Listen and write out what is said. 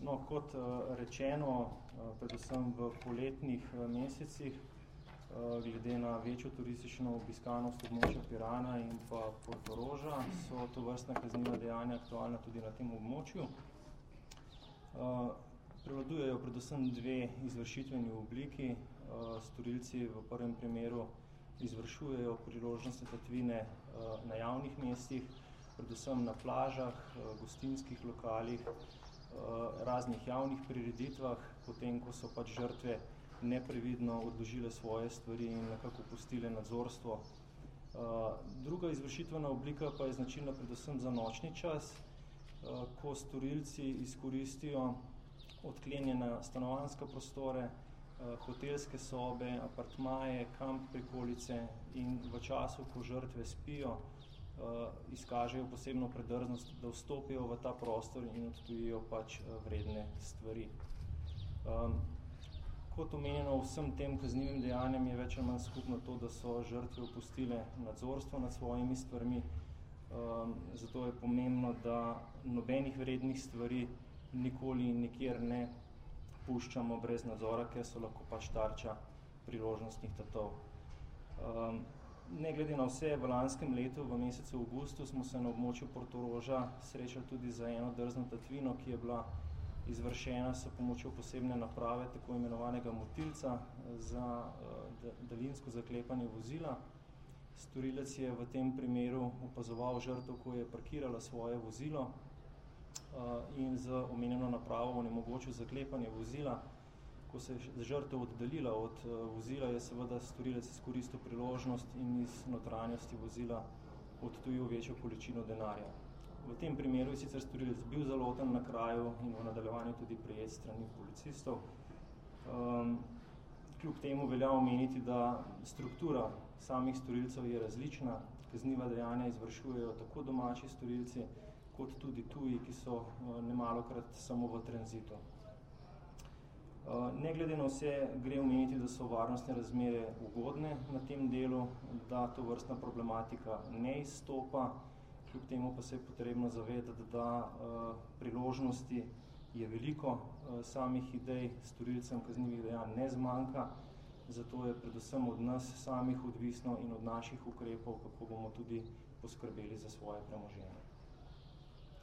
No, kot rečeno, predvsem v poletnih mesecih, glede na večjo turistično obiskanost območja Pirana in pa Portoroža, so to vrstna kazniva dejanja aktualna tudi na tem območju. Prevladujejo predvsem dve izvršitveni obliki. Storilci v prvem primeru izvršujejo priložnostne tatvine na javnih mestih, predvsem na plažah, gostinskih lokalih, raznih javnih prireditvah, potem ko so pač žrtve neprevidno odložile svoje stvari in nekako pustile nadzorstvo. Druga izvršitvena oblika pa je značilna predvsem za nočni čas, ko storilci izkoristijo odklenjene stanovanjske prostore, hotelske sobe, apartmaje, kamp prikolice in v času, ko žrtve spijo, izkažejo posebno predrznost, da vstopijo v ta prostor in odtujijo pač vredne stvari. Kot omenjeno, vsem tem kaznivim dejanjem je več ali manj skupno to, da so žrtve opustile nadzorstvo nad svojimi stvarmi, zato je pomembno, da nobenih vrednih stvari nikoli in nikjer ne puščamo brez nadzora, ker so lahko pač tarča priložnostnih tatov. Ne glede na vse, v lanskem letu, v mesecu avgustu, smo se na območju Portoroža srečali tudi z eno drzno tatvino, ki je bila izvršena s pomočjo posebne naprave, tako imenovanega motilca za daljinsko zaklepanje vozila. Storilec je v tem primeru opazoval žrtev, ko je parkirala svoje vozilo in z omenjeno napravo onemogočil zaklepanje vozila. Ko se je žrtev oddaljila od vozila, je seveda storilec izkoristil priložnost in iz notranjosti vozila odtujil večjo količino denarja. V tem primeru je sicer storilec bil zaloten na kraju in v nadaljevanju tudi prejet strani policistov. Kljub temu velja omeniti, da struktura samih storilcev je različna. Kazniva dejanja izvršujejo tako domači storilci kot tudi tuji, ki so nemalokrat samo v tranzitu. Ne glede na vse gre omeniti, da so varnostne razmere ugodne na tem delu, da tovrstna problematika ne izstopa, kljub temu pa se je potrebno zavedati, da priložnosti je veliko, samih idej storilcem kaznivih dejanj ne zmanjka, zato je predvsem od nas samih odvisno in od naših ukrepov, kako bomo tudi poskrbeli za svoje premoženje.